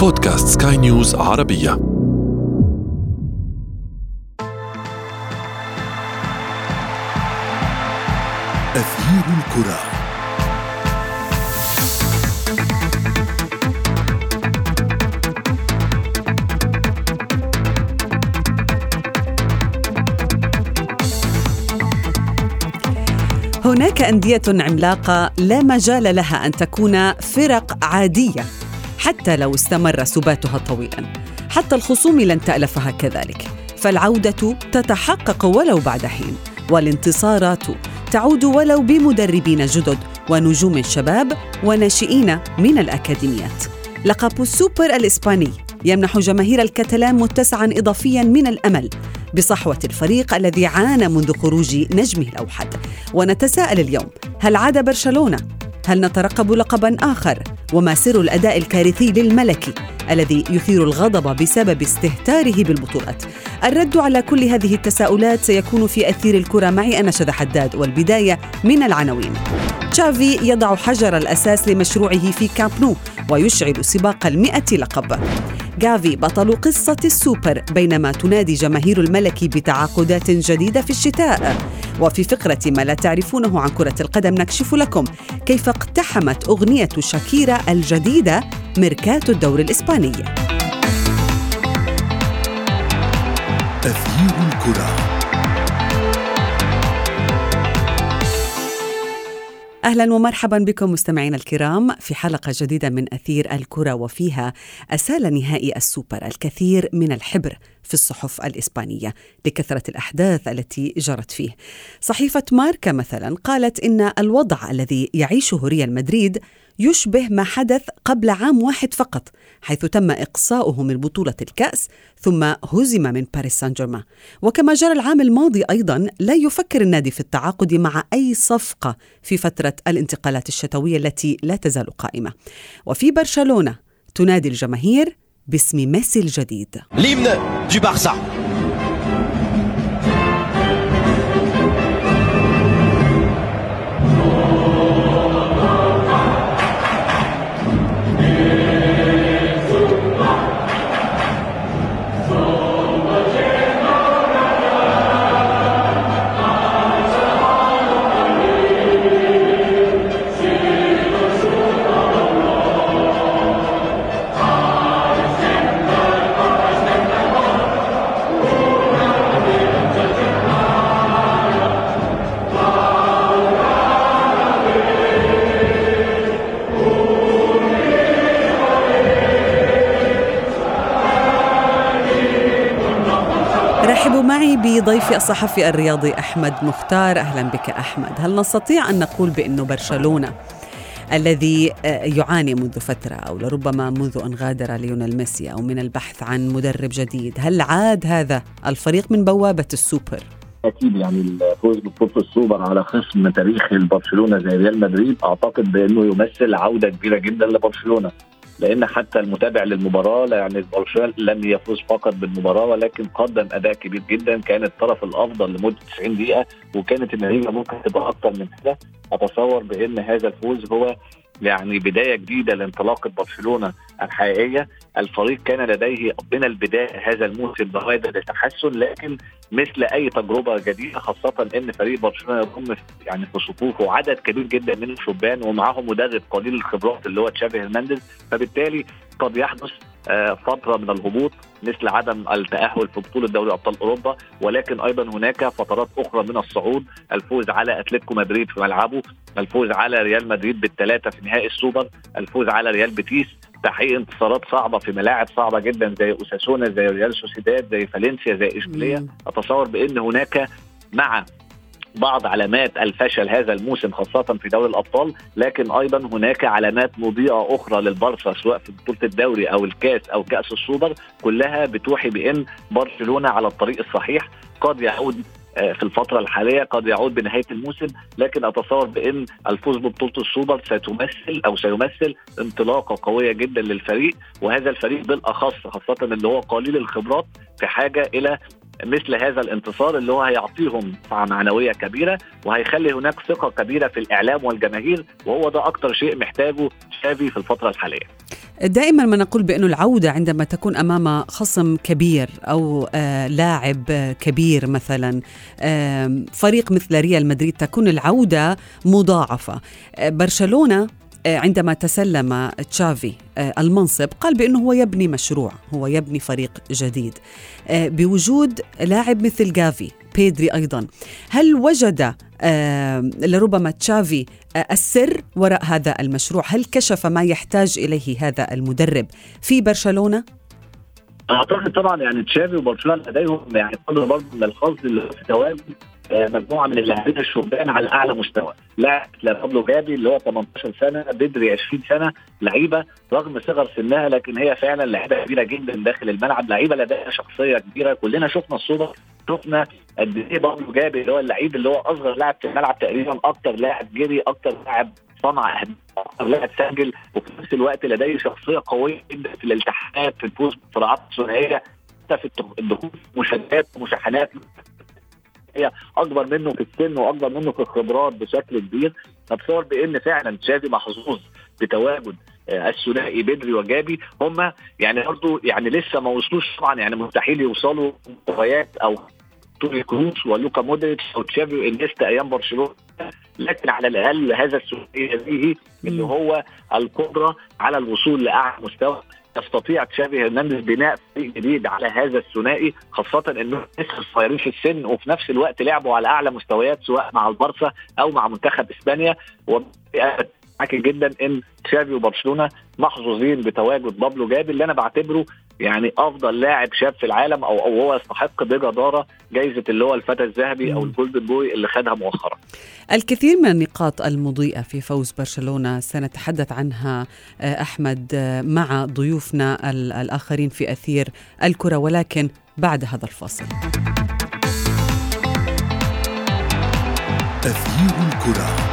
بودكاست سكاي نيوز عربية. أثير الكرة. هناك أندية عملاقة لا مجال لها أن تكون فرق عادية. حتى لو استمر سباتها طويلا. حتى الخصوم لن تألفها كذلك. فالعودة تتحقق ولو بعد حين. والانتصارات تعود ولو بمدربين جدد ونجوم شباب وناشئين من الأكاديميات. لقب السوبر الإسباني يمنح جماهير الكتلان متسعا إضافيا من الأمل بصحوة الفريق الذي عانى منذ خروج نجمه الأوحد. ونتساءل اليوم هل عاد برشلونة؟ هل نترقب لقبا آخر؟ وما سر الأداء الكارثي للملكي الذي يثير الغضب بسبب استهتاره بالبطولات الرد على كل هذه التساؤلات سيكون في أثير الكرة معي أنا حداد والبداية من العناوين تشافي يضع حجر الأساس لمشروعه في كامب نو ويشعل سباق المئة لقب جافي بطل قصة السوبر بينما تنادي جماهير الملك بتعاقدات جديدة في الشتاء. وفي فقرة ما لا تعرفونه عن كرة القدم نكشف لكم كيف اقتحمت أغنية شاكيرا الجديدة ميركاتو الدور الإسباني. أثير الكرة. أهلا ومرحبا بكم مستمعينا الكرام في حلقة جديدة من أثير الكرة وفيها أسال نهائي السوبر الكثير من الحبر في الصحف الإسبانية لكثرة الأحداث التي جرت فيه. صحيفة ماركا مثلا قالت إن الوضع الذي يعيشه ريال مدريد يشبه ما حدث قبل عام واحد فقط حيث تم إقصاؤه من بطولة الكأس ثم هزم من باريس سان جيرمان. وكما جرى العام الماضي أيضا لا يفكر النادي في التعاقد مع أي صفقة في فترة الانتقالات الشتوية التي لا تزال قائمة. وفي برشلونة تنادي الجماهير باسم ميسي الجديد. معي بضيفي الصحفي الرياضي أحمد مختار أهلا بك أحمد هل نستطيع أن نقول بأنه برشلونة الذي آه، يعاني منذ فترة أو لربما منذ أن غادر ليونيل ميسي أو من البحث عن مدرب جديد هل عاد هذا الفريق من بوابة السوبر؟ أكيد يعني الفوز ببطوله السوبر على خصم تاريخي لبرشلونه زي ريال مدريد أعتقد بأنه يمثل عودة كبيرة جدا لبرشلونة لأن حتى المتابع للمباراه يعني برشلونه لم يفوز فقط بالمباراه ولكن قدم اداء كبير جدا كان الطرف الافضل لمده 90 دقيقة وكانت النتيجة ممكن تبقى أكتر من كده. أتصور بإن هذا الفوز هو يعني بداية جديدة لانطلاقة برشلونة الحقيقية، الفريق كان لديه من البداية هذا الموسم بوادر للتحسن لكن مثل أي تجربة جديدة خاصة إن فريق برشلونة يضم يعني في صفوفه عدد كبير جدا من الشبان ومعاهم مدرب قليل الخبرات اللي هو تشافي هرنانديز. فبالتالي قد يحدث آه، فترة من الهبوط مثل عدم التأهل في بطولة دوري أبطال أوروبا ولكن أيضا هناك فترات أخرى من الصعود الفوز على أتلتيكو مدريد في ملعبه الفوز على ريال مدريد بالثلاثة في نهائي السوبر الفوز على ريال بيتيس تحقيق انتصارات صعبة في ملاعب صعبة جدا زي أوساسونا زي ريال سوسيداد زي فالنسيا زي إشبيلية. أتصور بأن هناك مع بعض علامات الفشل هذا الموسم خاصة في دوري الأبطال لكن أيضا هناك علامات مضيئة أخرى للبارسا سواء في بطولة الدوري أو الكاس أو كأس السوبر كلها بتوحي بأن برشلونة على الطريق الصحيح. قد يعود آه، في الفترة الحالية قد يعود بنهاية الموسم لكن أتصور بأن الفوز ببطولة السوبر ستمثل أو سيمثل انطلاقة قوية جدا للفريق وهذا الفريق بالأخص خاصة اللي هو قليل الخبرات في حاجة إلى مثل هذا الانتصار اللي هو هيعطيهم دفعه معنويه كبيرة وهيخلي هناك ثقة كبيرة في الإعلام والجماهير وهو ده أكتر شيء محتاجه تشافي في الفترة الحالية. دائما ما نقول بأنه العودة عندما تكون أمام خصم كبير أو آه لاعب كبير مثلا آه فريق مثل ريال مدريد تكون العودة مضاعفة آه برشلونة عندما تسلم تشافي آه، المنصب قال بأنه هو يبني مشروع هو يبني فريق جديد آه، بوجود لاعب مثل جافي بيدري أيضا. هل وجد لربما تشافي السر وراء هذا المشروع؟ هل كشف ما يحتاج إليه هذا المدرب في برشلونة؟ أعتقد طبعا يعني تشافي وبرشلونة لديهم يعني قدر برضه من اللي في آه، مجموعة من اللاعبين الشبان على أعلى مستوى. لاعب لابلو جابي اللي هو 18 سنة بدري 20 سنة لعيبة رغم صغر سنها لكن هي فعلا لعيبة كبيرة جدا داخل الملعب لعيبة لديها شخصية كبيرة. كلنا شفنا الصورة شفنا قد إيه بابلو جابي اللي هو اللعيب اللي هو أصغر لاعب في الملعب تقريبا أكتر لاعب جري أكتر لاعب صنع أهداف لاعب سجل وفي نفس الوقت لديه شخصية قوية جدا في الالتحامات في الفوز بالصراعات الثنائيه في الدخول مشادات ومشاحنات هي أكبر منه في السن وأكبر منه في الخبرات بشكل كبير فبصور بان فعلا تشافي محظوظ بتواجد آه، الثنائي بدري وجابي. هم يعني برضه يعني لسه ما وصلوش طبعا يعني مستحيل يوصلوا مباريات أو توني كروس ولوكا مودريتش أو تشافي وإنيستا أيام برشلونة. لكن على الأقل هذا الثنائي هذه اللي هو القدرة على الوصول لأعلى مستوى. يستطيع تشافي هرنانديز بناء فريق جديد على هذا الثنائي خاصة إنه لسه صغيرين في السن وفي نفس الوقت لعبوا على أعلى مستويات سواء مع البارسا أو مع منتخب إسبانيا. معاك جدا إن تشافي وبرشلونة محظوظين بتواجد بابلو جابي اللي أنا بعتبره يعني أفضل لاعب شاب في العالم أو أو هو يستحق بجداره جائزه اللي هو الفتى الذهبي أو الجولدن بوي اللي خدها مؤخرا. الكثير من النقاط المضيئة في فوز برشلونة سنتحدث عنها آه، أحمد آه، مع ضيوفنا الآخرين في أثير الكرة ولكن بعد هذا الفاصل. أثير الكرة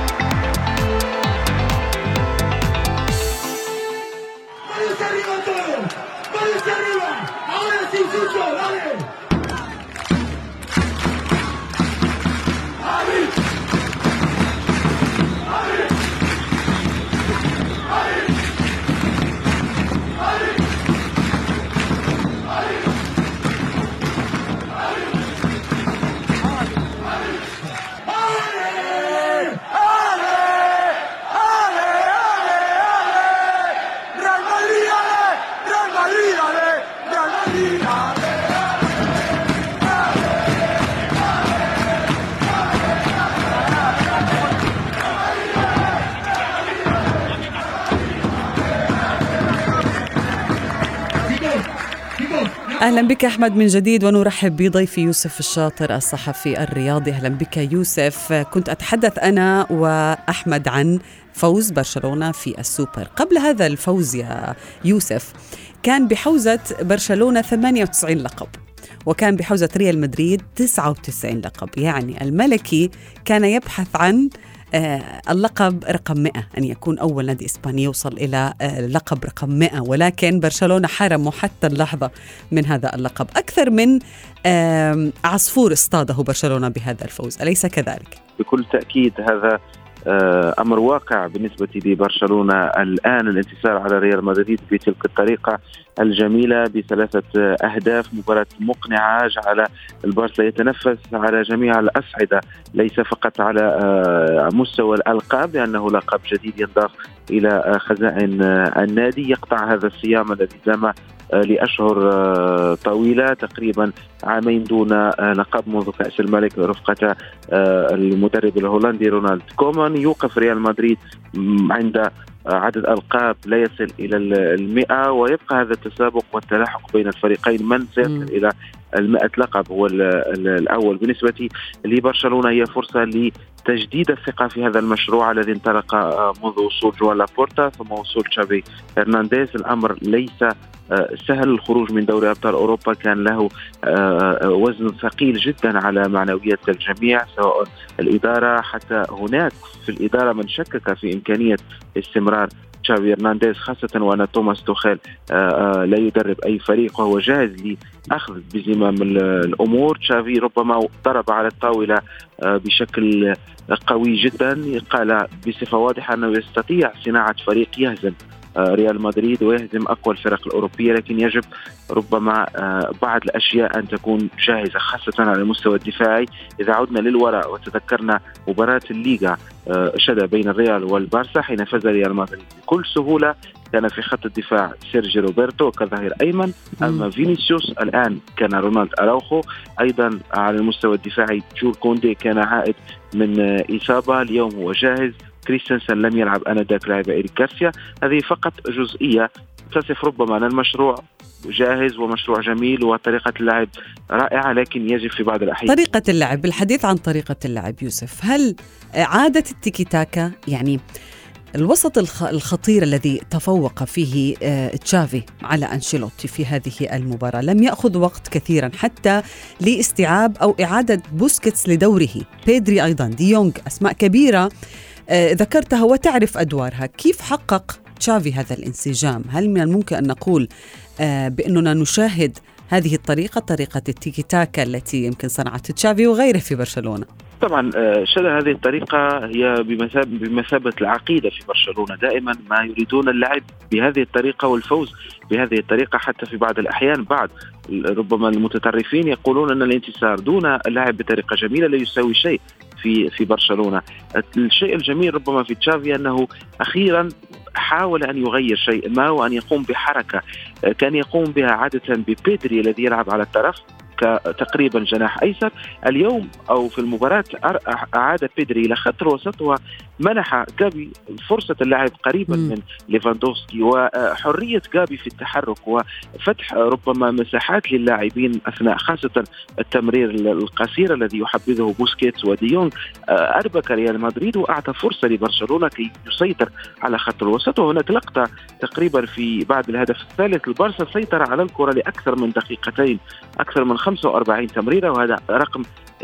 أهلا بك أحمد من جديد ونرحب بضيفي يوسف الشاطر الصحفي الرياضي. أهلا بك يوسف. كنت أتحدث أنا وأحمد عن فوز برشلونة في السوبر. قبل هذا الفوز يا يوسف كان بحوزة برشلونة 98 لقب وكان بحوزة ريال مدريد 99 لقب. يعني الملكي كان يبحث عن اللقب رقم 100 أن يكون أول نادي إسباني يوصل إلى آه، لقب رقم 100 ولكن برشلونة حرمه حتى اللحظة من هذا اللقب. أكثر من عصفور اصطاده برشلونة بهذا الفوز. أليس كذلك؟ بكل تأكيد هذا آه، أمر واقع بالنسبة لبرشلونة الآن الانتصار على ريال مدريد بتلك الطريقة الجميلة بثلاثة أهداف. مباراة مقنعة جعل البارسا يتنفس على جميع الاصعده ليس فقط على آه، مستوى الألقاب لأنه لقب جديد ينضاف إلى آه، خزائن النادي. يقطع هذا الصيام الذي دام لأشهر طويلة تقريبا عامين دون لقب منذ كأس الملك رفقة المدرب الهولندي رونالد كومان. يوقف ريال مدريد عند عدد ألقاب لا يصل إلى المئة ويبقى هذا التسابق والتلاحق بين الفريقين من سيصل إلى المئة لقب هو الأول. بالنسبة لبرشلونة هي فرصة لتجديد الثقة في هذا المشروع الذي انطلق منذ وصول جوان لابورتا. ثم وصول تشافي هرنانديز. الأمر ليس آه، سهل. الخروج من دوري أبطال أوروبا كان له آه، آه، وزن ثقيل جدا على معنويات الجميع سواء الإدارة. حتى هناك في الإدارة من شكك في إمكانية استمرار تشافي هرنانديز خاصة وأن توماس توخيل لا يدرب أي فريق وهو جاهز لأخذ بزمام الأمور. تشافي ربما ضرب على الطاولة بشكل قوي جدا. قال بصفة واضحة أنه يستطيع صناعة فريق يهزم. ريال مدريد ويهزم أقوى الفرق الأوروبية لكن يجب ربما بعض الأشياء أن تكون جاهزة خاصة على المستوى الدفاعي. إذا عدنا للوراء وتذكرنا مباراة الليغا شذا بين الريال والبارسا حين فاز ريال مدريد بكل سهولة كان في خط الدفاع سيرجي روبرتو كظهير أيمن أمام فينيسيوس الآن كان رونالد أراوخو. أيضا على المستوى الدفاعي جول كوندي كان عائد من إصابة اليوم هو جاهز. كريستنسن لم يلعب آنذاك لاعب إيريك غارسيا. هذه فقط جزئية. تصف ربما أن المشروع جاهز ومشروع جميل وطريقة اللعب رائعة لكن يجب في بعض الأحيان. طريقة اللعب بالحديث عن طريقة اللعب يوسف هل عادة التيكي تاكا يعني الوسط الخطير الذي تفوق فيه آه، تشافي على أنشيلوتي في هذه المباراة لم يأخذ وقت كثيرا حتى لاستيعاب أو إعادة بوسكيتس لدوره؟ بيدري أيضا ديونغ أسماء كبيرة ذكرتها وتعرف أدوارها. كيف حقق تشافي هذا الانسجام؟ هل من الممكن أن نقول آه، بأننا نشاهد هذه الطريقة طريقة التيكي تاكا التي يمكن صنعت تشافي وغيره في برشلونة؟ طبعا آه، شذا هذه الطريقة هي بمثابة العقيدة في برشلونة. دائما ما يريدون اللعب بهذه الطريقة والفوز بهذه الطريقة حتى في بعض الأحيان. بعض ربما المتطرفين يقولون أن الانتصار دون اللعب بطريقة جميلة لا يساوي شيء. في في برشلونة. الشيء الجميل ربما في تشافي أنه أخيرا حاول أن يغير شيء ما وأن يقوم بحركة كان يقوم بها عادة ببيدري الذي يلعب على الطرف تقريبا جناح أيسر. اليوم أو في المباراة أعاد بيدري إلى خط الوسط ومنح جابي فرصة اللعب قريبا م. من ليفاندوفسكي وحرية جابي في التحرك وفتح ربما مساحات للاعبين أثناء خاصة التمرير القصير الذي يحبذه بوسكيتس وديونغ. أربك ريال مدريد وأعطى فرصة لبرشلونة كي يسيطر على خط الوسط. وهناك لقطة تقريبا في بعد الهدف الثالث. البارسا سيطر على الكرة لأكثر من دقيقتين أكثر من 45 تمريره وهذا رقم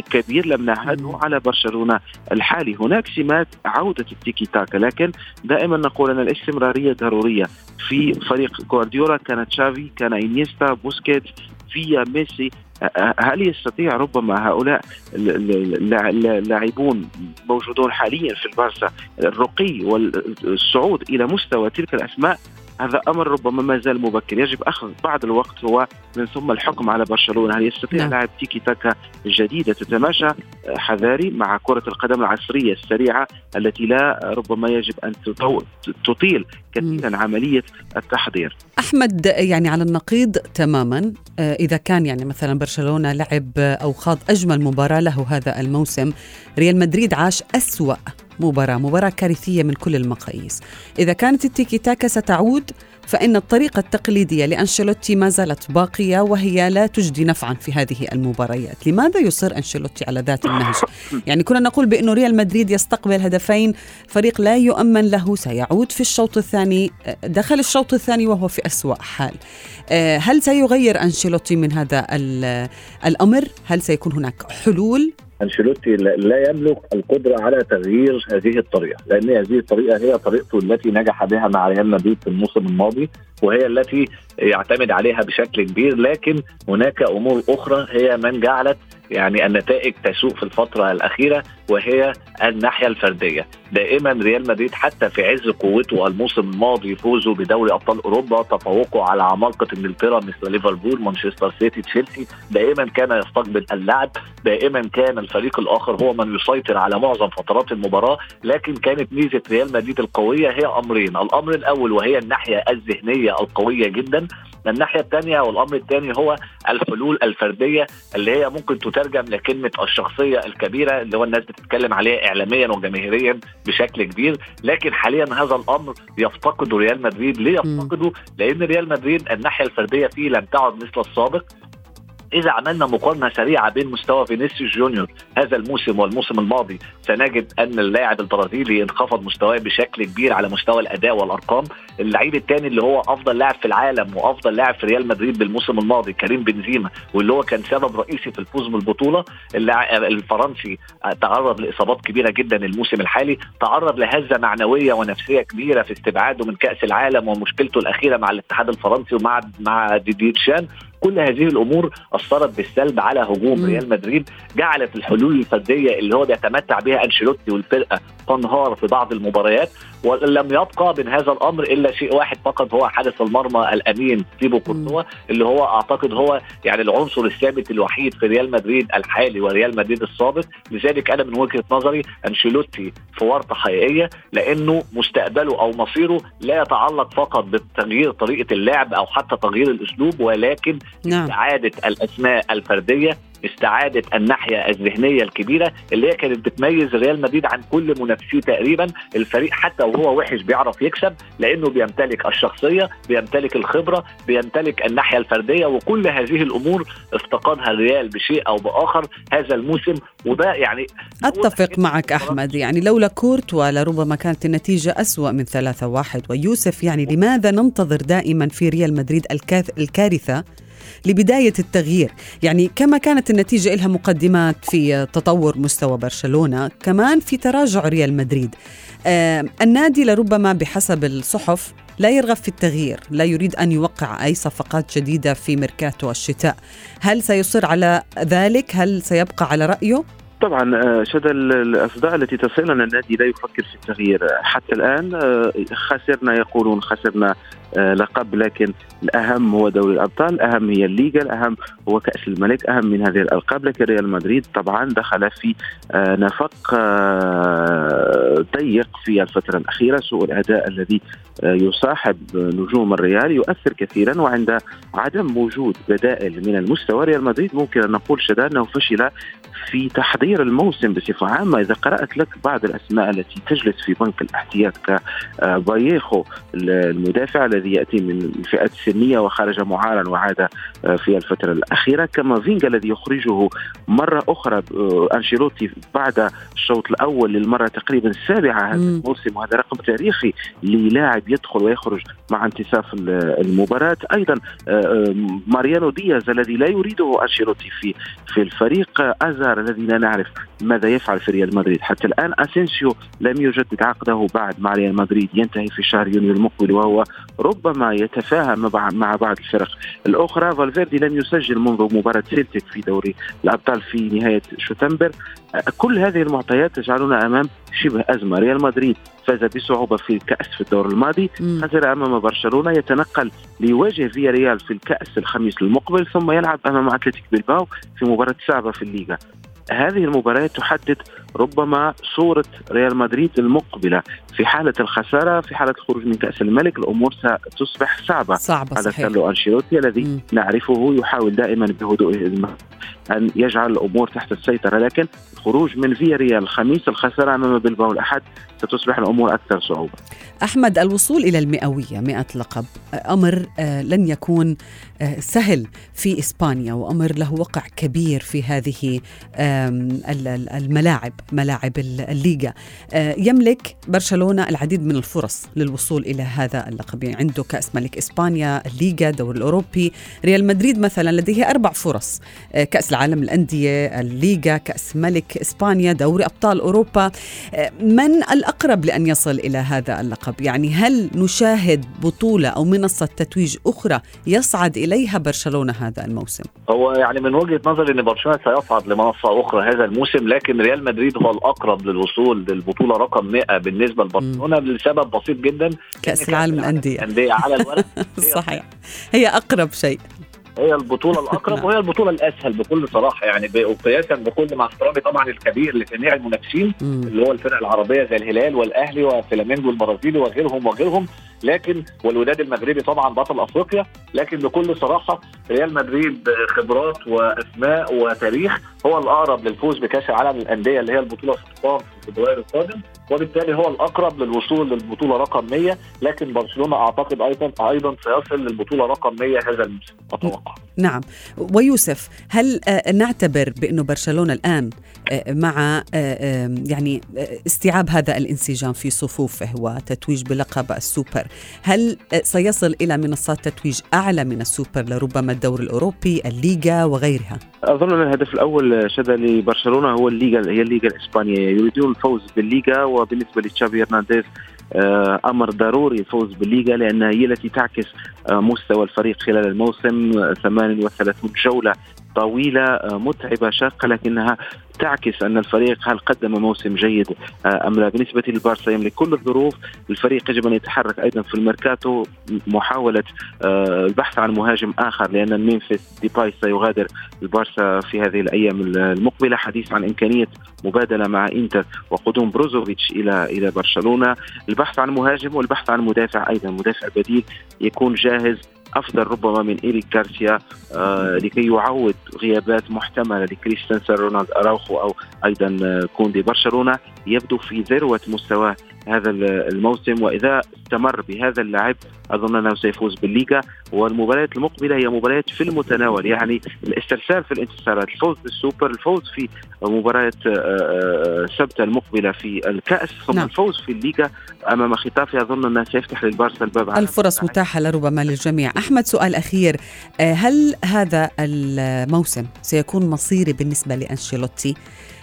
كبير لم نعهده على برشلونة الحالي. هناك سمات عودة التيكي تاكا لكن دائما نقول أن الاستمرارية ضرورية. في فريق جوارديولا كان تشافي كان إنيستا بوسكيت فيا ميسي. هل يستطيع ربما هؤلاء اللاعبون موجودون حاليا في البارسا الرقي والصعود إلى مستوى تلك الأسماء؟ هذا أمر ربما ما زال مبكر. يجب أخذ بعض الوقت هو من ثم الحكم على برشلونة. هل يستطيع نعم. لاعب تيكي تاكا جديده تتماشى؟ آه، حذاري مع كرة القدم العصرية السريعة التي لا ربما يجب أن تطيل كثيرا عملية التحضير. أحمد يعني على النقيض تماما آه، إذا كان يعني مثلا برشلونة لعب أو خاض أجمل مباراة له هذا الموسم ريال مدريد عاش أسوأ مباراة مباراة كارثية من كل المقاييس إذا كانت التيكي تاكا ستعود فإن الطريقة التقليدية لأنشيلوتي ما زالت باقية وهي لا تجدي نفعا في هذه المباريات لماذا يصر أنشيلوتي على ذات النهج؟ يعني كنا نقول بأنه ريال مدريد يستقبل هدفين فريق لا يؤمن له سيعود في الشوط الثاني دخل الشوط الثاني وهو في أسوأ حال آه، هل سيغير أنشيلوتي من هذا الأمر؟ هل سيكون هناك حلول أنشيلوتي لا يملك القدرة على تغيير هذه الطريقة لأن هذه الطريقة هي طريقته التي نجح بها مع ريال مدريد في الموسم الماضي وهي التي يعتمد عليها بشكل كبير لكن هناك أمور أخرى هي من جعلت يعني النتائج تسوء في الفترة الأخيرة وهي الناحية الفردية. دائما ريال مدريد حتى في عز قوته الموسم الماضي فوزه بدوري أبطال أوروبا تفوقه على عمالقة إنجلترا مثل ليفربول مانشستر سيتي تشيلسي. دائما كان يستقبل اللعب. دائما كان الفريق الآخر هو من يسيطر على معظم فترات المباراة. لكن كانت ميزة ريال مدريد القوية هي أمرين. الأمر الأول وهي الناحية الذهنية القوية جدا. الناحية الثانية والأمر الثاني هو الحلول الفردية اللي هي ممكن تترجم لكلمة الشخصية الكبيرة اللي هو الناس بتتكلم عليها إعلاميا وجماهيريا بشكل كبير. لكن حاليا هذا الأمر يفتقده ريال مدريد. ليه يفتقده؟ لأن ريال مدريد الناحية الفردية فيه لم تعد مثل السابق. إذا عملنا مقارنة سريعة بين مستوى فينيسيوس جونيور هذا الموسم والموسم الماضي سنجد أن اللاعب البرازيلي انخفض مستواه بشكل كبير على مستوى الأداء والأرقام. اللعيب الثاني اللي هو أفضل لاعب في العالم وأفضل لاعب في ريال مدريد بالموسم الماضي كريم بنزيما واللي هو كان سبب رئيسي في الفوز بالبطولة. الفرنسي تعرض لإصابات كبيرة جدا الموسم الحالي تعرض لهزة معنوية ونفسية كبيرة في استبعاده من كأس العالم ومشكلته الأخيرة مع الاتحاد الفرنسي ومع مع ديديتشان كل هذه الأمور أثرت بالسلب على هجوم مم. ريال مدريد جعلت الحلول الفردية اللي هو بيتمتع بها أنشيلوتي والفرقة تنهار في بعض المباريات ولم يبقى من هذا الأمر إلا شيء واحد فقط هو حارس المرمى الأمين تيبو كورتوا اللي هو أعتقد هو يعني العنصر الثابت الوحيد في ريال مدريد الحالي وريال مدريد السابق لذلك أنا من وجهة نظري أنشيلوتي في ورطة حقيقية لأنه مستقبله أو مصيره لا يتعلق فقط بتغيير طريقة اللعب أو حتى تغيير الأسلوب ولكن نعم. استعادة الأسماء الفردية استعادة الناحية الذهنية الكبيرة اللي هي كانت بتميز ريال مدريد عن كل منافسيه تقريبا. الفريق حتى وهو وحش بيعرف يكسب لأنه بيمتلك الشخصية بيمتلك الخبرة بيمتلك الناحية الفردية وكل هذه الأمور افتقدها الريال بشيء أو بآخر هذا الموسم. وده يعني أتفق معك أحمد. يعني لولا كورتوا لربما كانت النتيجة أسوأ من ثلاثة واحد. ويوسف يعني لماذا ننتظر دائما في ريال مدريد الكارثة؟ لبداية التغيير يعني كما كانت النتيجة لها مقدمات في تطور مستوى برشلونة كمان في تراجع ريال مدريد النادي لربما بحسب الصحف لا يرغب في التغيير لا يريد أن يوقع أي صفقات جديدة في ميركاتو الشتاء هل سيصر على ذلك؟ هل سيبقى على رأيه؟ طبعا آه، شد ال- الأصداء التي تصلنا النادي لا يفكر في التغيير حتى الآن آه، خسرنا يقولون خسرنا لقب لكن الأهم هو دوري الأبطال الأهم هي الليغا الأهم هو كأس الملك اهم من هذه الألقاب لكن ريال مدريد طبعا دخل في آه، نفق آه، ضيق في الفترة الأخيرة سوء الأداء الذي آه، يصاحب نجوم الريال يؤثر كثيرا وعند عدم وجود بدائل من المستوى ريال مدريد ممكن أن نقول شدا أنه فشل في تحضير الموسم بصفة عامة. إذا قرأت لك بعض الأسماء التي تجلس في بنك الاحتياط كباييخو المدافع الذي يأتي من الفئات السنية وخرج معارا وعاد آه، في الفترة الأخيرة كامافينجا الذي يخرجه مرة أخرى آه، أنشيلوتي بعد الشوط الأول للمرة تقريبا السابعة هذا. الموسم وهذا رقم تاريخي للاعب يدخل ويخرج مع انتصاف ال- المباراة أيضا آه، ماريانو دياز الذي لا يريده أنشيلوتي في في الفريق أزار الذي لا نعرف ماذا يفعل في ريال مدريد حتى الآن أسينسيو لم يجدد عقده بعد مع ريال مدريد ينتهي في شهر يونيو المقبل وهو ربما يتفاهم مع بعض الفرق. الأخرى فالفيردي لم يسجل منذ مباراة سيلتيك في دوري الأبطال في نهاية شتنبر. آه، كل هذه المعطيات تجعلنا أمام شبه أزمة. ريال مدريد فاز بصعوبة في الكأس في الدور الماضي. خسر أمام برشلونة. يتنقل ليواجه فياريال في الكأس الخميس المقبل ثم يلعب أمام أتلتيك بلباو في مباراة صعبة في الليغا. هذه المباريات تحدد ربما صورة ريال مدريد المقبلة. في حالة الخسارة في حالة الخروج من كأس الملك الأمور ستصبح صعبة. صعبة على كارلو أنشيلوتي الذي مم. نعرفه يحاول دائما بهدوء أن يجعل الأمور تحت السيطرة. لكن الخروج من فيا ريال الخميس الخسارة أمام بلباو الأحد ستصبح الأمور أكثر صعوبة. أحمد الوصول إلى المئوية مئة لقب أمر آه، لن يكون آه، سهل في إسبانيا وأمر له وقع كبير في هذه الملاعب. ملاعب ال- الليغا. آه، يملك برشلونة العديد من الفرص للوصول إلى هذا اللقب. يعني عنده كأس ملك إسبانيا الليغا الدوري الأوروبي. ريال مدريد مثلا لديه أربع فرص. آه، كأس العالم الأندية الليغا كأس ملك إسبانيا دوري أبطال أوروبا. آه، من الأقرب لأن يصل إلى هذا اللقب؟ يعني هل نشاهد بطولة أو منصة تتويج أخرى يصعد إليها برشلونة هذا الموسم؟ هو يعني من وجهة نظري إن برشلونة سيصعد لمنصة أخرى هذا الموسم لكن ريال مدريد هو الأقرب للوصول للبطولة رقم 100 بالنسبة لبرشلونة لسبب بسيط جدا. كأس العالم الأندية الانديه على الورق. صحيح. هي أقرب شيء. هي البطولة الأقرب وهي البطولة الأسهل بكل صراحة يعني وقياسا بكل مع احترامي طبعا الكبير لجميع المنافسين. اللي هو الفرق العربية زي الهلال والأهلي وفلامينجو البرازيلي وغيرهم وغيرهم. لكن والوداد المغربي طبعا بطل أفريقيا لكن بكل صراحة ريال مدريد خبرات وأسماء وتاريخ هو الأقرب للفوز بكأس العالم للأندية اللي هي البطولة ستقام في فبراير القادم. وبالتالي هو الأقرب للوصول للبطولة رقم 100 لكن برشلونة أعتقد أيضا أيضا سيصل للبطولة رقم 100 هذا الموسم أتوقع. نعم. ويوسف هل آه، نعتبر بأنه برشلونة الآن آه، مع آه، يعني استيعاب هذا الانسجام في صفوفه وتتويج بلقب السوبر هل آه، سيصل إلى منصات تتويج أعلى من السوبر لربما الدوري الأوروبي الليغا وغيرها؟ أظن أن الهدف الأول شذا لبرشلونة هو الليغا هي الليغا الإسبانية. يريدون الفوز بالليغا وبالنسبة لتشافي هرنانديز آه، أمر ضروري الفوز بالليغا لانها هي التي تعكس آه، مستوى الفريق خلال الموسم 38 جولة. طويلة آه، متعبة شاقة لكنها تعكس أن الفريق هل قدم موسم جيد آه، أم لا. بالنسبة للبارسا يملك كل الظروف الفريق يجب أن يتحرك أيضا في الميركاتو محاولة آه، البحث عن مهاجم آخر لأن ميمفيس ديباي سيغادر البارسا في هذه الأيام المقبلة حديث عن إمكانية مبادلة مع إنتر وقدوم بروزوفيتش إلى إلى برشلونة. البحث عن مهاجم والبحث عن مدافع أيضا مدافع بديل يكون جاهز أفضل ربما من إيريك غارسيا آه لكي يعوض غيابات محتملة لكريستنسن رونالد أراوخو أو أيضا آه، كوندي برشلونة يبدو في ذروة مستواه هذا الموسم وإذا استمر بهذا اللعب أظن أنه سيفوز بالليغا. والمباريات المقبلة هي مباريات في المتناول يعني الاسترسال في الانتصارات الفوز بالسوبر الفوز في مباراه آه، آه، المقبلة في الكأس ثم نعم. الفوز في الليغا أمام خطافي. أظن أنه سيفتح للبارسا الباب الفرص متاحة لربما للجميع. أحمد سؤال أخير. آه، هل هذا الموسم سيكون مصيري بالنسبة لأنشيلوتي؟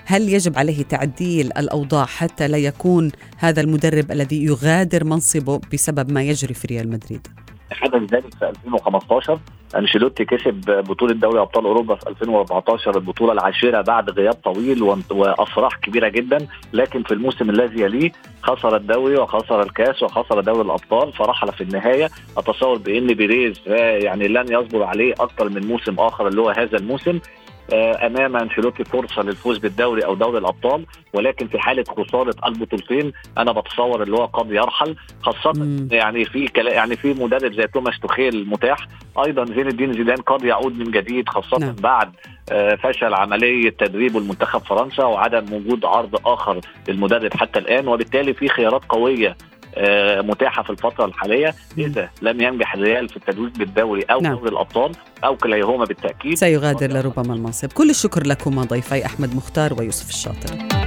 هل يجب عليه تعديل الأوضاع حتى لا يكون هذا المدرب الذي يغادر منصبه بسبب ما يجري في ريال مدريد؟ حدث ذلك في 2015 أنشيلوتي كسب بطولة دوري أبطال أوروبا في 2014 البطولة العاشرة بعد غياب طويل وأفراح كبيرة جدا. لكن في الموسم الذي يليه خسر الدوري وخسر الكاس وخسر دوري الأبطال فرحل في النهاية. أتصور بإن بيريز يعني لن يصبر عليه أكثر من موسم آخر اللي هو هذا الموسم. آه، أمام أنشيلوتي فرصة للفوز بالدوري أو دوري الأبطال ولكن في حالة خسارة البطولتين أنا بتصور اللي هو قد يرحل خاصة مم. يعني في يعني في مدرب زي توماس توخيل متاح أيضا زين الدين زيدان قد يعود من جديد خاصة نعم. بعد آه، فشل عملية تدريبه المنتخب فرنسا وعدم وجود عرض آخر للمدرب حتى الآن وبالتالي في خيارات قوية آه، متاحة في الفترة الحالية إذا لم ينجح الريال في التتويج بالدوري أو نعم. دوري الأبطال أو كليهما بالتأكيد. سيغادر لربما المنصب. كل الشكر لكما ضيفي أحمد مختار ويوسف الشاطر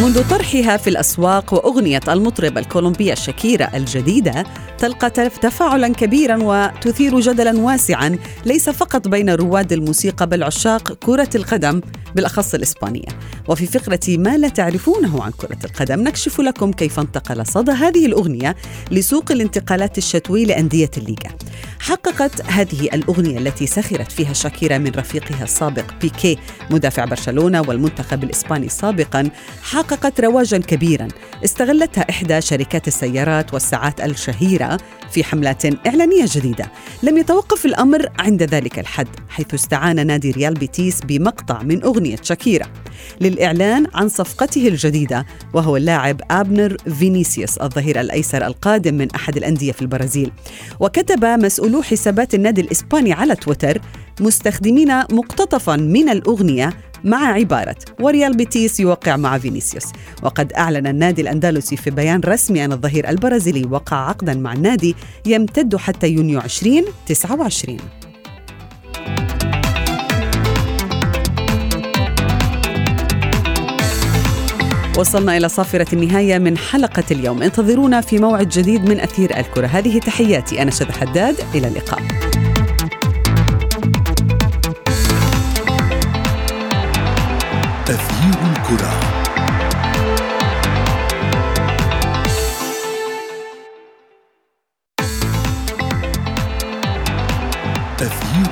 منذ طرحها في الأسواق وأغنية المطربة الكولومبية شاكيرا الجديدة تلقى تفاعلا كبيرا وتثير جدلا واسعا ليس فقط بين رواد الموسيقى بل عشاق كرة القدم بالأخص الإسبانية. وفي فقرة ما لا تعرفونه عن كرة القدم نكشف لكم كيف انتقل صدى هذه الأغنية لسوق الانتقالات الشتوي لأندية الليغا. حققت هذه الأغنية التي سخرت فيها شاكيرا من رفيقها السابق بيكي مدافع برشلونة والمنتخب الإسباني سابقا حققت رواجا كبيرا. استغلتها إحدى شركات السيارات والساعات الشهيرة في حملات إعلانية جديدة. لم يتوقف الأمر عند ذلك الحد حيث استعان نادي ريال بيتيس بمقطع من أغنية شاكيرا للإعلان عن صفقته الجديدة وهو اللاعب آبنر فينيسيوس الظهير الأيسر القادم من أحد الأندية في البرازيل. وكتب مسؤولو حسابات النادي الإسباني على تويتر مستخدمين مقتطفا من الأغنية مع عبارة وريال بيتيس يوقع مع فينيسيوس. وقد أعلن النادي الأندلسي في بيان رسمي أن الظهير البرازيلي وقع عقدا مع النادي يمتد حتى يونيو 2029 وصلنا إلى صافرة النهاية من حلقة اليوم. انتظرونا في موعد جديد من أثير الكرة. هذه تحياتي. أنا شذى حداد. إلى اللقاء. locura. تثيير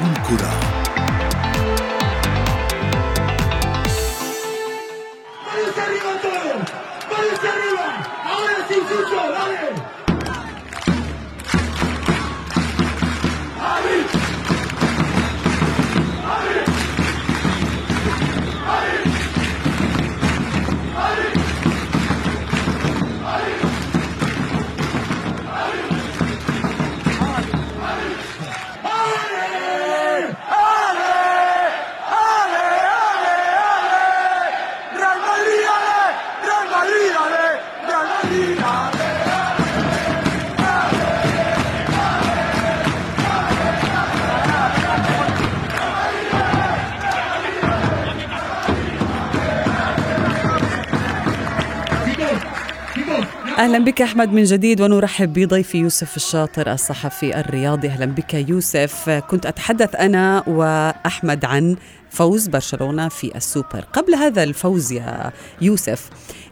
أهلا بك أحمد من جديد ونرحب بضيفي يوسف الشاطر الصحفي الرياضي. أهلا بك يوسف. كنت أتحدث أنا وأحمد عن فوز برشلونة في السوبر. قبل هذا الفوز يا يوسف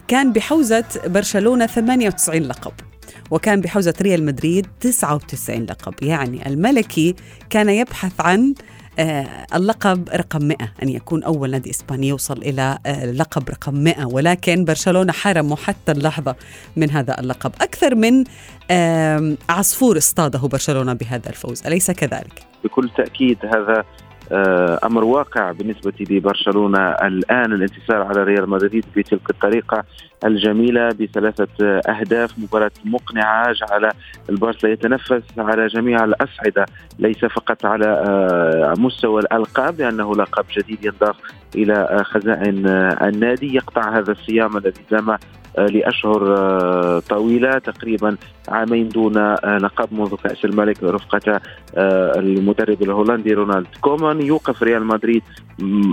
كان بحوزة برشلونة 98 لقب وكان بحوزة ريال مدريد 99 لقب. يعني الملكي كان يبحث عن اللقب رقم 100 أن يكون أول نادي إسباني يوصل إلى آه، لقب رقم 100 ولكن برشلونة حرمه حتى اللحظة من هذا اللقب. أكثر من عصفور اصطاده برشلونة بهذا الفوز. أليس كذلك؟ بكل تأكيد هذا آه، أمر واقع بالنسبة لبرشلونة الآن الانتصار على ريال مدريد بتلك الطريقة الجميلة بثلاثة أهداف مباراة مقنعة جعل البارسا يتنفس على جميع الاصعده ليس فقط على آه، مستوى الألقاب لأنه لقب جديد ينضاف إلى آه، خزائن النادي يقطع هذا الصيام الذي دام لأشهر طويلة تقريبا عامين دون لقب منذ كأس الملك رفقة المدرب الهولندي رونالد كومان. يوقف ريال مدريد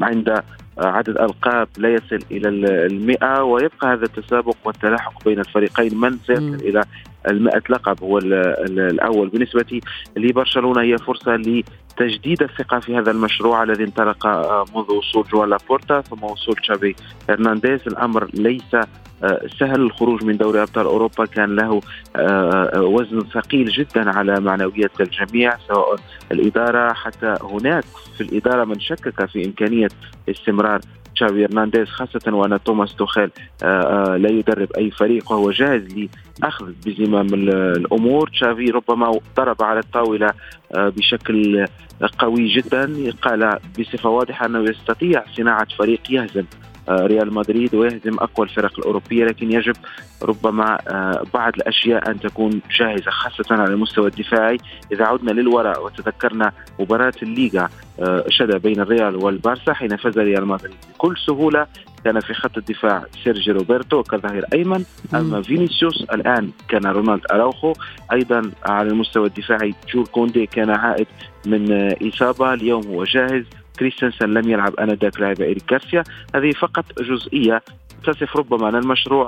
عند عدد ألقاب لا يصل إلى المئة ويبقى هذا التسابق والتلاحق بين الفريقين. من سيصل إلى المئة لقب هو الأول. بالنسبة لبرشلونة هي فرصة لتجديد الثقة في هذا المشروع الذي انطلق منذ وصول جوان لابورتا ثم وصول تشافي هرنانديز. الأمر ليس سهل. الخروج من دوري أبطال أوروبا كان له وزن ثقيل جدا على معنويات الجميع سواء الإدارة. حتى هناك في الإدارة من شكك في إمكانية استمرار تشافي هرنانديز خاصة وأن توماس توخيل لا يدرب أي فريق وهو جاهز لأخذ بزمام الأمور. تشافي ربما ضرب على الطاولة بشكل قوي جدا. قال بصفة واضحة أنه يستطيع صناعة فريق يهزم. آه، ريال مدريد ويهزم أقوى الفرق الأوروبية لكن يجب ربما آه، بعض الأشياء أن تكون جاهزة خاصة على المستوى الدفاعي. إذا عدنا للوراء وتذكرنا مباراة الليغا آه، شذا بين الريال والبارسا حين فاز ريال مدريد بكل سهولة كان في خط الدفاع سيرجي روبرتو كظهير أيمن أمام فينيسيوس الآن كان رونالد أراوخو. أيضا على المستوى الدفاعي جول كوندي كان عائد من إصابة اليوم هو جاهز. كريستنسن لم يلعب آنذاك لاعب إيريك غارسيا. هذه فقط جزئية. تصف ربما أن المشروع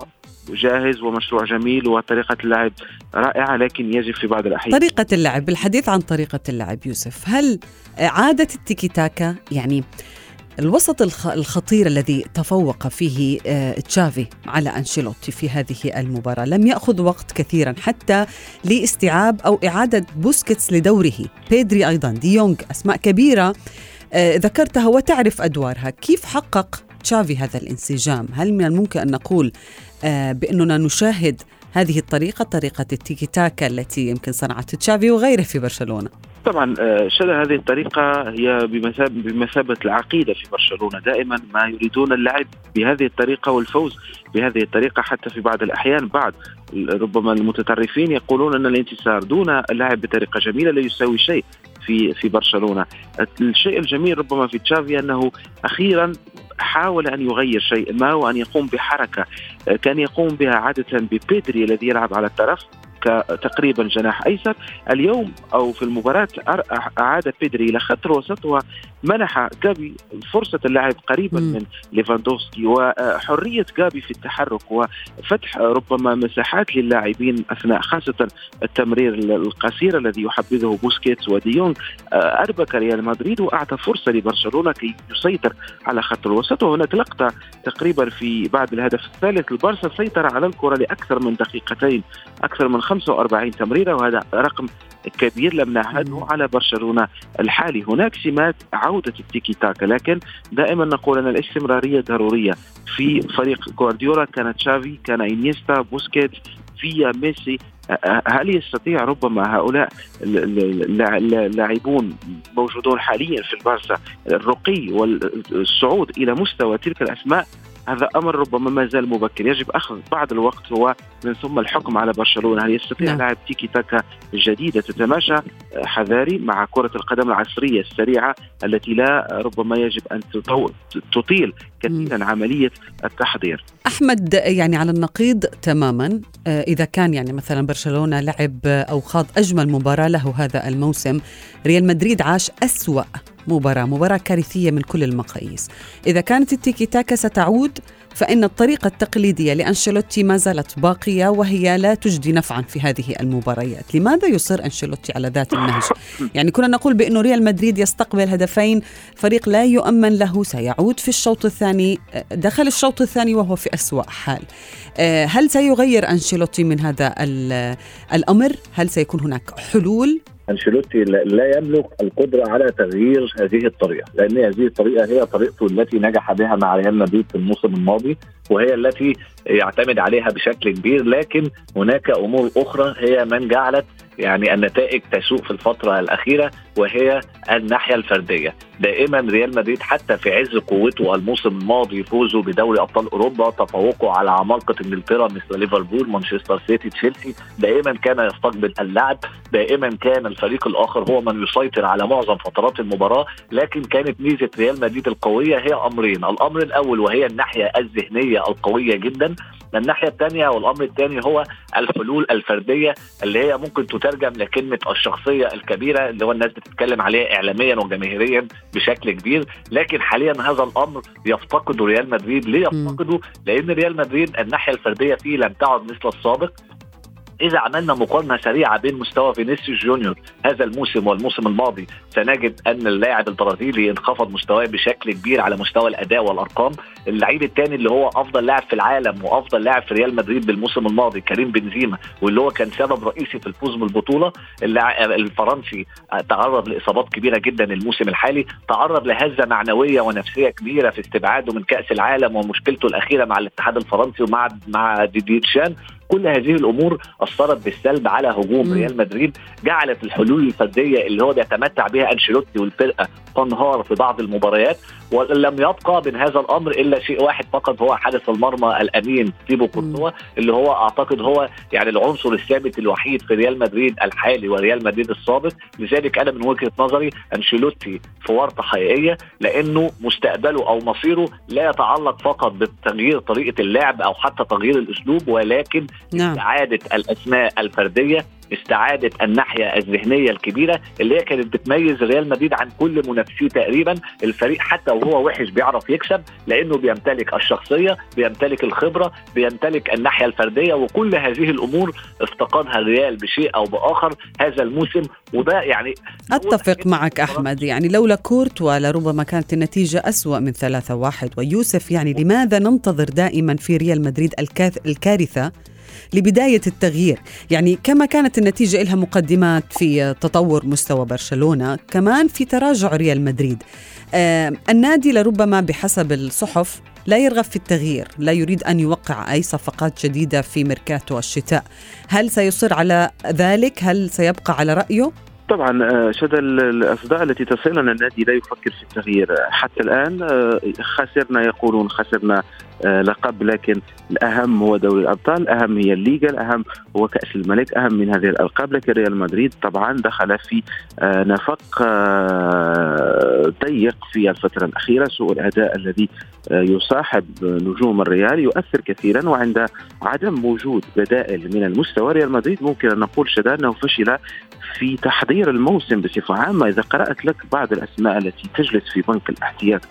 جاهز ومشروع جميل وطريقة اللعب رائعة لكن يجب في بعض الأحيان. طريقة اللعب بالحديث عن طريقة اللعب يوسف هل عادة التيكي تاكا يعني الوسط الخطير الذي تفوق فيه آه، تشافي على أنشيلوتي في هذه المباراة لم يأخذ وقت كثيرا حتى لاستيعاب أو إعادة بوسكيتس لدوره؟ بيدري أيضا ديونغ أسماء كبيرة. ذكرتها وتعرف أدوارها. كيف حقق تشافي هذا الانسجام؟ هل من الممكن أن نقول آه، بأننا نشاهد هذه الطريقة طريقة التيكي تاكا التي يمكن صنعت تشافي وغيره في برشلونة؟ طبعا آه، شذا هذه الطريقة هي بمثابة العقيدة في برشلونة. دائما ما يريدون اللعب بهذه الطريقة والفوز بهذه الطريقة حتى في بعض الأحيان. بعض ربما المتطرفين يقولون أن الانتصار دون اللعب بطريقة جميلة لا يساوي شيء. في في برشلونة. الشيء الجميل ربما في تشافي أنه أخيرا حاول أن يغير شيء ما وان يقوم بحركة كان يقوم بها عادة ببيدري الذي يلعب على الطرف تقريبا جناح أيسر. اليوم أو في المباراة أعاد بيدري إلى خط الوسط ومنح جابي فرصة اللعب قريبا م. من ليفاندوفسكي وحرية جابي في التحرك وفتح ربما مساحات للاعبين أثناء خاصة التمرير القصير الذي يحبذه بوسكيتس وديونغ أربك ريال مدريد وأعطى فرصة لبرشلونة كي يسيطر على خط الوسط وهناك لقطه تقريبا في بعد الهدف الثالث البارسا سيطر على الكرة لأكثر من دقيقتين أكثر من 45 تمريره وهذا رقم كبير لم نعهده على برشلونة الحالي. هناك سمات عودة التيكي تاكا لكن دائما نقول أن الاستمرارية ضرورية. في فريق جوارديولا كان تشافي كان إنيستا بوسكيت فيا ميسي. هل يستطيع ربما هؤلاء اللاعبون موجودون حاليا في البارسا الرقي والصعود إلى مستوى تلك الأسماء؟ هذا أمر ربما ما زال مبكر. يجب أخذ بعض الوقت ومن ثم الحكم على برشلونة. هل يستطيع نعم. لاعب تيكي تاكا جديده تتماشى؟ حذاري مع كرة القدم العصرية السريعة التي لا ربما يجب أن تطيل كثيرا عملية التحضير. أحمد يعني على النقيض تماما آه، إذا كان يعني مثلا برشلونة لعب أو خاض أجمل مباراة له هذا الموسم ريال مدريد عاش أسوأ مباراة مباراة كارثية من كل المقاييس إذا كانت التيكي تاكا ستعود فإن الطريقة التقليدية لأنشيلوتي ما زالت باقية وهي لا تجدي نفعا في هذه المباريات لماذا يصر أنشيلوتي على ذات النهج؟ يعني كنا نقول بأنه ريال مدريد يستقبل هدفين فريق لا يؤمن له سيعود في الشوط الثاني دخل الشوط الثاني وهو في أسوأ حال آه، هل سيغير أنشيلوتي من هذا الأمر؟ هل سيكون هناك حلول أنشيلوتي لا يملك القدرة على تغيير هذه الطريقة لأن هذه الطريقة هي طريقته التي نجح بها مع ريال مدريد في الموسم الماضي وهي التي يعتمد عليها بشكل كبير لكن هناك أمور أخرى هي من جعلت يعني النتائج تسوء في الفترة الأخيرة وهي الناحية الفردية. دائما ريال مدريد حتى في عز قوته الموسم الماضي فوزه بدوري أبطال أوروبا تفوقه على عمالقة إنجلترا مثل ليفربول مانشستر سيتي تشيلسي. دائما كان يستقبل اللعب. دائما كان الفريق الآخر هو من يسيطر على معظم فترات المباراة. لكن كانت ميزة ريال مدريد القوية هي أمرين. الأمر الأول وهي الناحية الذهنية القوية جدا. الناحية الثانية والأمر الثاني هو الحلول الفردية اللي هي ممكن تترجم لكلمة الشخصية الكبيرة اللي هو الناس بتتكلم عليها اعلاميا وجماهيريا بشكل كبير لكن حاليا هذا الأمر يفتقده ريال مدريد. ليه يفتقده؟ لأن ريال مدريد الناحية الفردية فيه لم تعد مثل السابق. إذا عملنا مقارنة سريعة بين مستوى فينيسيوس جونيور هذا الموسم والموسم الماضي سنجد أن اللاعب البرازيلي انخفض مستواه بشكل كبير على مستوى الأداء والأرقام. اللعيب الثاني اللي هو أفضل لاعب في العالم وأفضل لاعب في ريال مدريد بالموسم الماضي كريم بنزيما واللي هو كان سبب رئيسي في الفوز بالبطولة الفرنسي تعرض لإصابات كبيرة جدا الموسم الحالي تعرض لهزة معنوية ونفسية كبيرة في استبعاده من كأس العالم ومشكلته الأخيرة مع الاتحاد الفرنسي ومع مع ديدي تشان كل هذه الأمور أثرت بالسلب على هجوم ريال مدريد جعلت الحلول الفردية اللي هو بيتمتع بها أنشيلوتي والفرقة تنهار في بعض المباريات. ولم يبقى من هذا الأمر إلا شيء واحد فقط هو حارس المرمى الأمين تيبو كورتوا اللي هو أعتقد هو يعني العنصر الثابت الوحيد في ريال مدريد الحالي وريال مدريد السابق. لذلك أنا من وجهة نظري أنشيلوتي في ورطة حقيقية لأنه مستقبله أو مصيره لا يتعلق فقط بتغيير طريقة اللعب أو حتى تغيير الأسلوب ولكن نعم. استعاده الأسماء الفردية. استعادة الناحية الذهنية الكبيرة اللي هي كانت بتميز ريال مدريد عن كل منافسيه تقريبا. الفريق حتى وهو وحش بيعرف يكسب لأنه بيمتلك الشخصية بيمتلك الخبرة بيمتلك الناحية الفردية وكل هذه الأمور افتقدها الريال بشيء أو بآخر هذا الموسم. وده يعني أتفق معك أحمد يعني لولا كورتوا لربما كانت النتيجة أسوأ من 3-1 ويوسف يعني لماذا ننتظر دائما في ريال مدريد الكارثة لبداية التغيير يعني كما كانت النتيجة لها مقدمات في تطور مستوى برشلونة كمان في تراجع ريال مدريد آه النادي لربما بحسب الصحف لا يرغب في التغيير لا يريد أن يوقع أي صفقات جديدة في ميركاتو الشتاء هل سيصر على ذلك؟ هل سيبقى على رأيه؟ طبعا آه، شد الأصداء التي تصلنا النادي لا يفكر في التغيير حتى الآن آه، خسرنا يقولون خسرنا لقب لكن الأهم هو دوري الأبطال الأهم هي الليغا الأهم هو كأس الملك أهم من هذه الألقاب لكن ريال مدريد طبعا دخل في نفق ضيق في الفترة الأخيرة سوء الأداء الذي يصاحب نجوم الريال يؤثر كثيرا وعند عدم وجود بدائل من المستوى ريال مدريد ممكن أن نقول شدا أنه فشل في تحضير الموسم بصفة عامة. إذا قرأت لك بعض الأسماء التي تجلس في بنك الاحتياط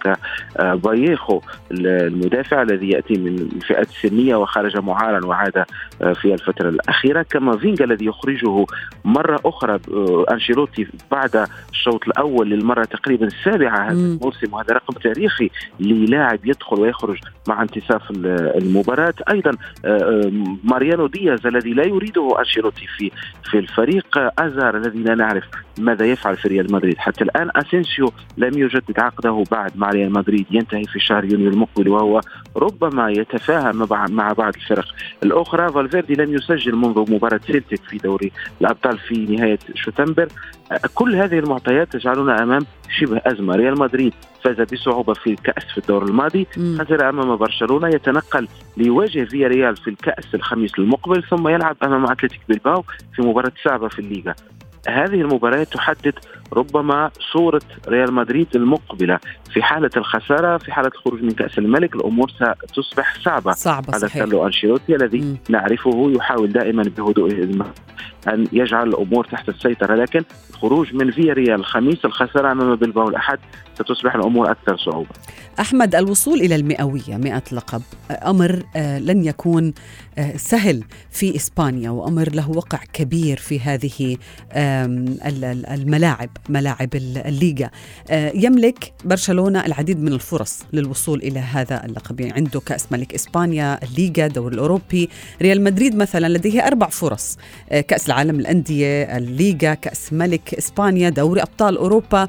كباييخو المدافع الذي يأتي من الفئات السنية وخرج معارا وعاد آه، في الفترة الأخيرة كما فينجا الذي يخرجه مرة أخرى آه، أنشيلوتي بعد الشوط الأول للمرة تقريبا السابعة هذا الموسم وهذا رقم تاريخي للاعب يدخل ويخرج مع انتصاف المباراة. أيضا آه، ماريانو دياز الذي لا يريده أنشيلوتي في في الفريق أزار الذي لا نعرف ماذا يفعل في ريال مدريد. حتى الآن أسينسيو لم يجدد عقده بعد مع ريال مدريد ينتهي في شهر يونيو المقبل وهو ربما يتفاهم مع بعض الفرق. الأخرى فالفيردي لم يسجل منذ مباراة سيلتيك في دوري الأبطال في نهاية شتنبر. كل هذه المعطيات تجعلنا أمام شبه أزمة. ريال مدريد فاز بصعوبة في الكأس في الدور الماضي. خسر أمام برشلونة. يتنقل ليواجه فيا ريال في الكأس الخميس المقبل ثم يلعب أمام أتلتيك بلباو في مباراة صعبة في الليغا. هذه المباريات تحدد ربما صورة ريال مدريد المقبلة. في حالة الخسارة في حالة الخروج من كأس الملك الأمور ستصبح صعبة. صعبة هذا كارلو أنشيلوتي الذي م. نعرفه يحاول دائما بهدوء أن يجعل الأمور تحت السيطرة. لكن الخروج من فيا ريال الخميس الخسارة أمام بلباو الأحد ستصبح الأمور أكثر صعوبة. أحمد الوصول إلى المئوية 100 لقب أمر آه، لن يكون آه، سهل في إسبانيا وأمر له وقع كبير في هذه الملاعب ملاعب الليغا. آه، يملك برشلونة العديد من الفرص للوصول إلى هذا اللقب. يعني عنده كأس ملك إسبانيا الليغا الدوري الأوروبي. ريال مدريد مثلا لديه أربع فرص كأس العالم الأندية الليغا كأس ملك إسبانيا دوري أبطال أوروبا.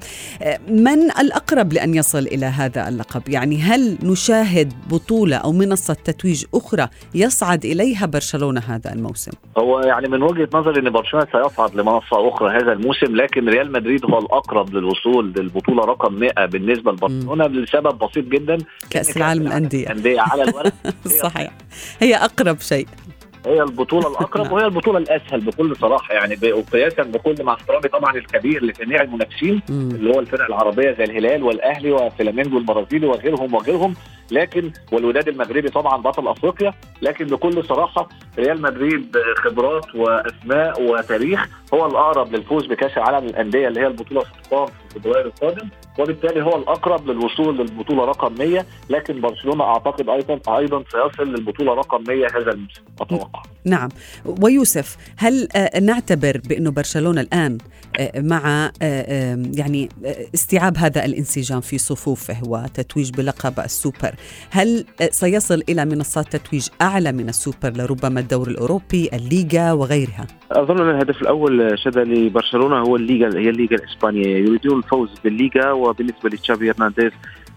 من الأقرب لأن يصل إلى هذا اللقب. يعني هل نشاهد بطولة أو منصة تتويج أخرى يصعد إليها برشلونة هذا الموسم؟ هو يعني من وجهة نظري أن برشلونة سيصعد لمنصة أخرى هذا الموسم لكن ريال مدريد هو الأقرب للوصول للبطولة رقم 100 بالنسبة لبرشلونة لسبب بسيط جدا. كأس العالم الأندية الأندية على الورق. صحيح. هي أقرب شيء. هي البطولة الأقرب وهي البطولة الأسهل بكل صراحة. يعني وقياسا بكل مع احترامي طبعا الكبير لجميع المنافسين اللي هو الفرق العربية زي الهلال والأهلي وفلامينجو البرازيلي وغيرهم وغيرهم. لكن والوداد المغربي طبعا بطل أفريقيا. لكن بكل صراحة ريال مدريد خبرات وأسماء وتاريخ هو الأقرب للفوز بكأس العالم للأندية اللي هي البطولة ستقام في فبراير القادم. وبالتالي هو الأقرب للوصول للبطولة رقم 100 لكن برشلونة أعتقد أيضا أيضا سيصل للبطولة رقم 100 هذا الموسم أتوقع. نعم. ويوسف هل آه، نعتبر بأنه برشلونة الآن مع آه، يعني استيعاب هذا الانسجام في صفوفه وتتويج بلقب السوبر. هل سيصل إلى منصات تتويج أعلى من السوبر لربما الدوري الأوروبي الليغا وغيرها؟ أظن أن الهدف الأول لبرشلونة هو الليغا هي الليغا الإسبانية. يريدون الفوز بالليغا وبالنسبة لتشافي هرنانديز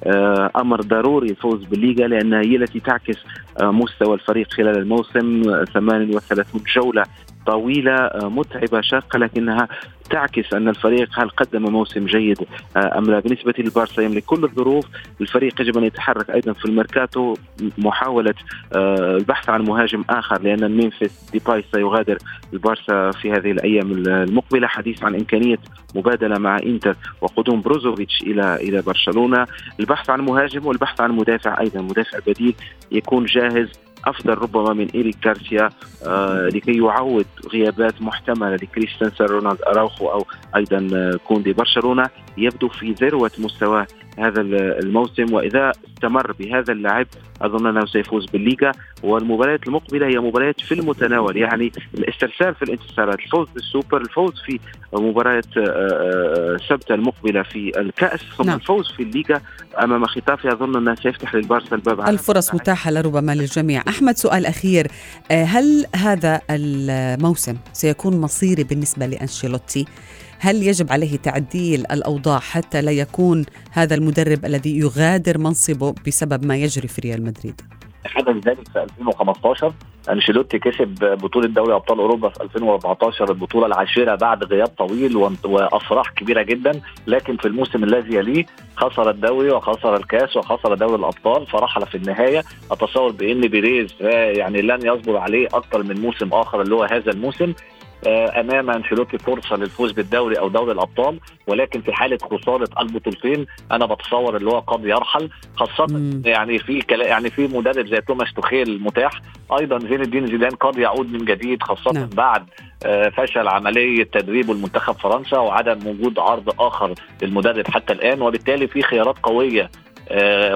آه، أمر ضروري الفوز بالليغا لانها هي التي تعكس آه، مستوى الفريق خلال الموسم 38 جولة. طويلة متعبة شاقة لكنها تعكس أن الفريق هل قدم موسم جيد آه، أم لا؟ بالنسبة للبارسا يملك كل الظروف الفريق يجب أن يتحرك أيضا في الميركاتو محاولة آه، البحث عن مهاجم آخر لأن ميمفيس ديباي سيغادر البارسا في هذه الأيام المقبلة حديث عن إمكانية مبادلة مع إنتر وقدوم بروزوفيتش إلى إلى برشلونة. البحث عن مهاجم والبحث عن مدافع أيضا مدافع بديل يكون جاهز أفضل ربما من إيريك غارسيا آه لكي يعوض غيابات محتملة لكريستنسن رونالد أراوخو أو أيضا آه، كوندي. برشلونة يبدو في ذروة مستواه هذا الموسم وإذا استمر بهذا اللعب أظن أنه سيفوز بالليغا. والمباريات المقبلة هي مباريات في المتناول يعني الاسترسال في الانتصارات الفوز بالسوبر الفوز في مباراه آه، آه، سبت المقبلة في الكأس ثم نعم. الفوز في الليغا أمام خطافي. أظن أنه سيفتح للبارسا الباب الفرص متاحة لربما للجميع. أحمد سؤال أخير. آه، هل هذا الموسم سيكون مصيري بالنسبة لأنشيلوتي؟ هل يجب عليه تعديل الأوضاع حتى لا يكون هذا المدرب الذي يغادر منصبه بسبب ما يجري في ريال مدريد؟ حدث ذلك في 2015 أنشيلوتي كسب بطولة دوري أبطال أوروبا في 2014 البطولة العاشرة بعد غياب طويل وأفراح كبيرة جدا. لكن في الموسم الذي يليه خسر الدوري وخسر الكاس وخسر دوري الأبطال فرحل في النهاية. أتصور بإن بيريز يعني لن يصبر عليه أكثر من موسم آخر اللي هو هذا الموسم. آه، أمام أنشيلوتي فرصة للفوز بالدوري أو دوري الأبطال ولكن في حالة خسارة البطولتين أنا بتصور اللي هو قد يرحل خاصة مم. يعني في يعني في مدرب زي توماس توخيل متاح أيضا زين الدين زيدان قد يعود من جديد خاصة نعم. بعد آه، فشل عملية تدريبه المنتخب فرنسا وعدم وجود عرض آخر للمدرب حتى الآن وبالتالي في خيارات قوية آه،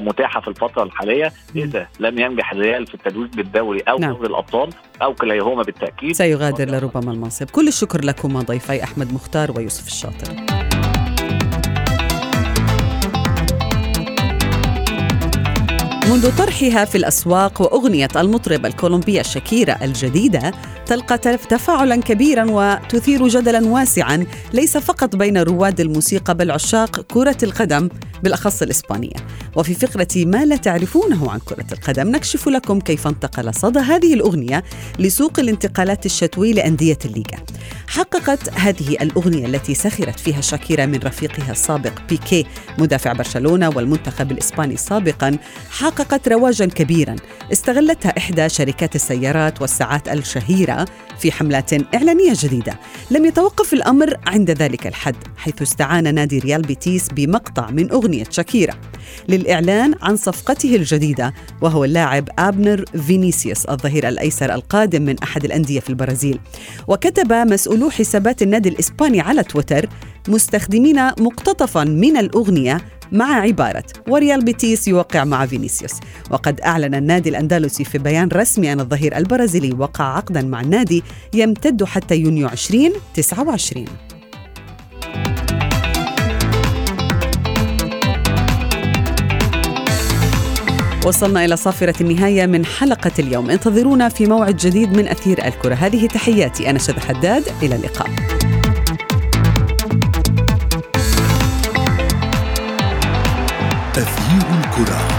متاحة في الفترة الحالية. إذا لم ينجح الريال في التتويج بالدوري أو نعم. دوري الأبطال أو كليهما بالتأكيد. سيغادر لربما المنصب. كل الشكر لكما ضيفي أحمد مختار ويوسف الشاطر منذ طرحها في الأسواق وأغنية المطرب الكولومبية شاكيرا الجديدة تلقى تفاعلا كبيرا وتثير جدلا واسعا ليس فقط بين رواد الموسيقى بل عشاق كرة القدم بالأخص الإسبانية. وفي فقرة ما لا تعرفونه عن كرة القدم نكشف لكم كيف انتقل صدى هذه الأغنية لسوق الانتقالات الشتوي لأندية الليغا. حققت هذه الأغنية التي سخرت فيها شاكيرا من رفيقها السابق بيكي مدافع برشلونة والمنتخب الإسباني سابقا حققت رواجا كبيرا. استغلتها إحدى شركات السيارات والساعات الشهيرة في حملات إعلانية جديدة. لم يتوقف الأمر عند ذلك الحد حيث استعان نادي ريال بيتيس بمقطع من أغنية شاكيرا. للإعلان عن صفقته الجديدة وهو اللاعب آبنر فينيسيوس الظهير الأيسر القادم من أحد الأندية في البرازيل. وكتب مسؤولو حسابات النادي الإسباني على تويتر مستخدمين مقتطفا من الأغنية مع عبارة. وريال بيتيس يوقع مع فينيسيوس. وقد أعلن النادي الأندلسي في بيان رسمي أن الظهير البرازيلي وقع عقدا مع النادي يمتد حتى يونيو 2029 وصلنا إلى صافرة النهاية من حلقة اليوم. انتظرونا في موعد جديد من أثير الكرة. هذه تحياتي. أنا شذى حداد. إلى اللقاء. أثير الكره